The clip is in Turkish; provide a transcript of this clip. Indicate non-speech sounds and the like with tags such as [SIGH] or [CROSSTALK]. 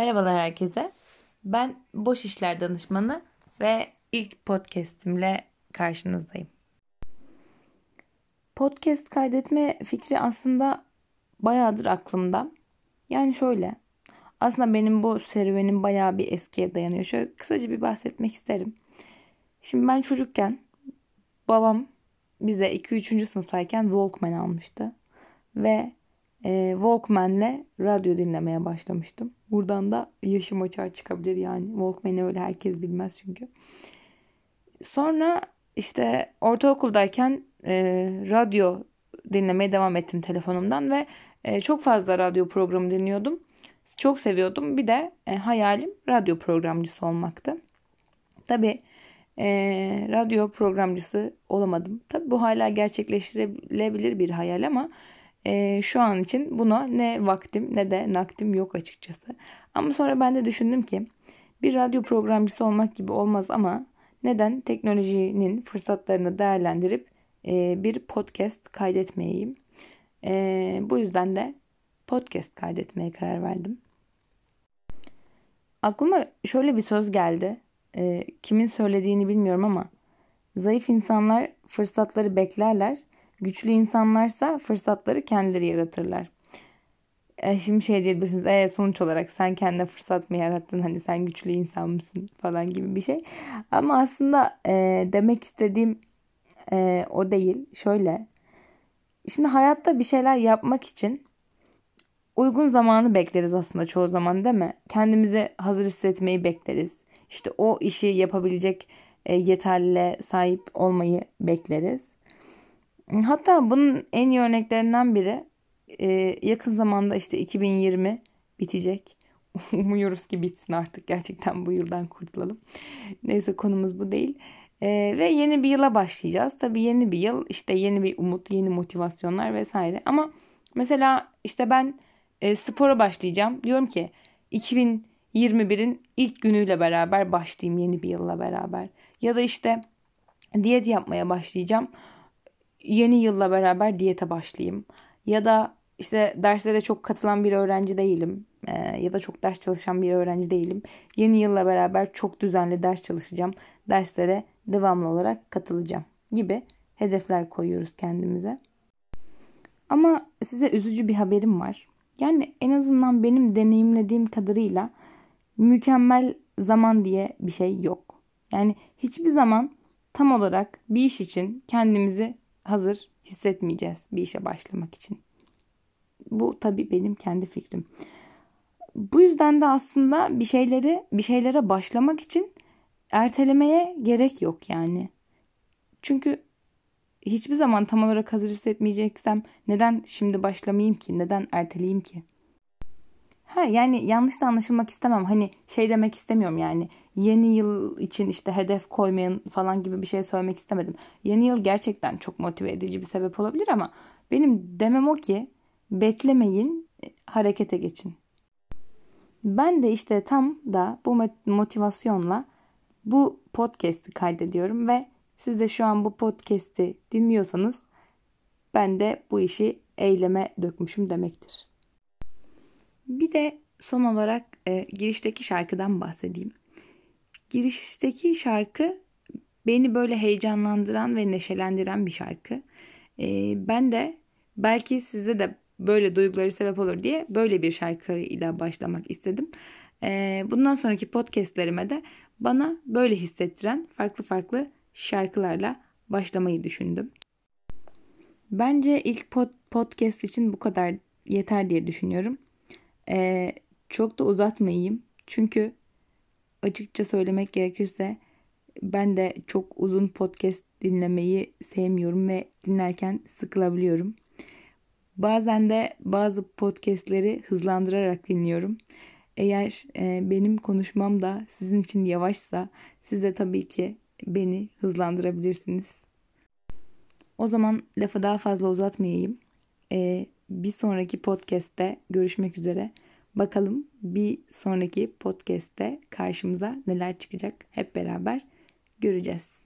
Merhabalar herkese. Ben Boş İşler Danışmanı ve ilk podcast'imle karşınızdayım. Podcast kaydetme fikri aslında bayağıdır aklımda. Yani şöyle. Aslında benim bu serüvenim bayağı bir eskiye dayanıyor. Şöyle kısaca bir bahsetmek isterim. Şimdi ben çocukken babam bize 2-3. sınıftayken Walkman almıştı. Ve e, Walkman'le radyo dinlemeye başlamıştım. Buradan da yaşım açığa çıkabilir yani. Walkman'i öyle herkes bilmez çünkü. Sonra işte ortaokuldayken e, radyo dinlemeye devam ettim telefonumdan ve e, çok fazla radyo programı dinliyordum. Çok seviyordum. Bir de e, hayalim radyo programcısı olmaktı. Tabii e, radyo programcısı olamadım. Tabii bu hala gerçekleştirilebilir bir hayal ama e, şu an için buna ne vaktim ne de nakdim yok açıkçası. Ama sonra ben de düşündüm ki bir radyo programcısı olmak gibi olmaz ama neden teknolojinin fırsatlarını değerlendirip e, bir podcast kaydetmeyeyim. E, bu yüzden de podcast kaydetmeye karar verdim. Aklıma şöyle bir söz geldi. E, kimin söylediğini bilmiyorum ama zayıf insanlar fırsatları beklerler Güçlü insanlarsa fırsatları kendileri yaratırlar. E şimdi şey diyebilirsiniz. E, sonuç olarak sen kendine fırsat mı yarattın? Hani sen güçlü insan mısın? Falan gibi bir şey. Ama aslında e, demek istediğim e, o değil. Şöyle. Şimdi hayatta bir şeyler yapmak için uygun zamanı bekleriz aslında çoğu zaman değil mi? Kendimizi hazır hissetmeyi bekleriz. İşte o işi yapabilecek e, yeterliliğe sahip olmayı bekleriz. Hatta bunun en iyi örneklerinden biri e, yakın zamanda işte 2020 bitecek. [LAUGHS] Umuyoruz ki bitsin artık gerçekten bu yıldan kurtulalım. Neyse konumuz bu değil. E, ve yeni bir yıla başlayacağız. Tabii yeni bir yıl işte yeni bir umut, yeni motivasyonlar vesaire. Ama mesela işte ben e, spora başlayacağım. Diyorum ki 2021'in ilk günüyle beraber başlayayım yeni bir yılla beraber. Ya da işte diyet yapmaya başlayacağım yeni yılla beraber diyete başlayayım. Ya da işte derslere çok katılan bir öğrenci değilim. Ee, ya da çok ders çalışan bir öğrenci değilim. Yeni yılla beraber çok düzenli ders çalışacağım. Derslere devamlı olarak katılacağım gibi hedefler koyuyoruz kendimize. Ama size üzücü bir haberim var. Yani en azından benim deneyimlediğim kadarıyla mükemmel zaman diye bir şey yok. Yani hiçbir zaman tam olarak bir iş için kendimizi hazır hissetmeyeceğiz bir işe başlamak için. Bu tabii benim kendi fikrim. Bu yüzden de aslında bir şeyleri bir şeylere başlamak için ertelemeye gerek yok yani. Çünkü hiçbir zaman tam olarak hazır hissetmeyeceksem neden şimdi başlamayayım ki? Neden erteleyeyim ki? Ha yani yanlış da anlaşılmak istemem. Hani şey demek istemiyorum yani. Yeni yıl için işte hedef koymayın falan gibi bir şey söylemek istemedim. Yeni yıl gerçekten çok motive edici bir sebep olabilir ama benim demem o ki beklemeyin, harekete geçin. Ben de işte tam da bu motivasyonla bu podcast'i kaydediyorum ve siz de şu an bu podcast'i dinliyorsanız ben de bu işi eyleme dökmüşüm demektir. Bir de son olarak e, girişteki şarkıdan bahsedeyim. Girişteki şarkı beni böyle heyecanlandıran ve neşelendiren bir şarkı. E, ben de belki sizde de böyle duyguları sebep olur diye böyle bir şarkıyla başlamak istedim. E, bundan sonraki podcastlerime de bana böyle hissettiren farklı farklı şarkılarla başlamayı düşündüm. Bence ilk pod podcast için bu kadar yeter diye düşünüyorum. Ee, çok da uzatmayayım. Çünkü açıkça söylemek gerekirse ben de çok uzun podcast dinlemeyi sevmiyorum ve dinlerken sıkılabiliyorum. Bazen de bazı podcastleri hızlandırarak dinliyorum. Eğer e, benim konuşmam da sizin için yavaşsa siz de tabii ki beni hızlandırabilirsiniz. O zaman lafı daha fazla uzatmayayım. E, bir sonraki podcast'te görüşmek üzere. Bakalım bir sonraki podcast'te karşımıza neler çıkacak hep beraber göreceğiz.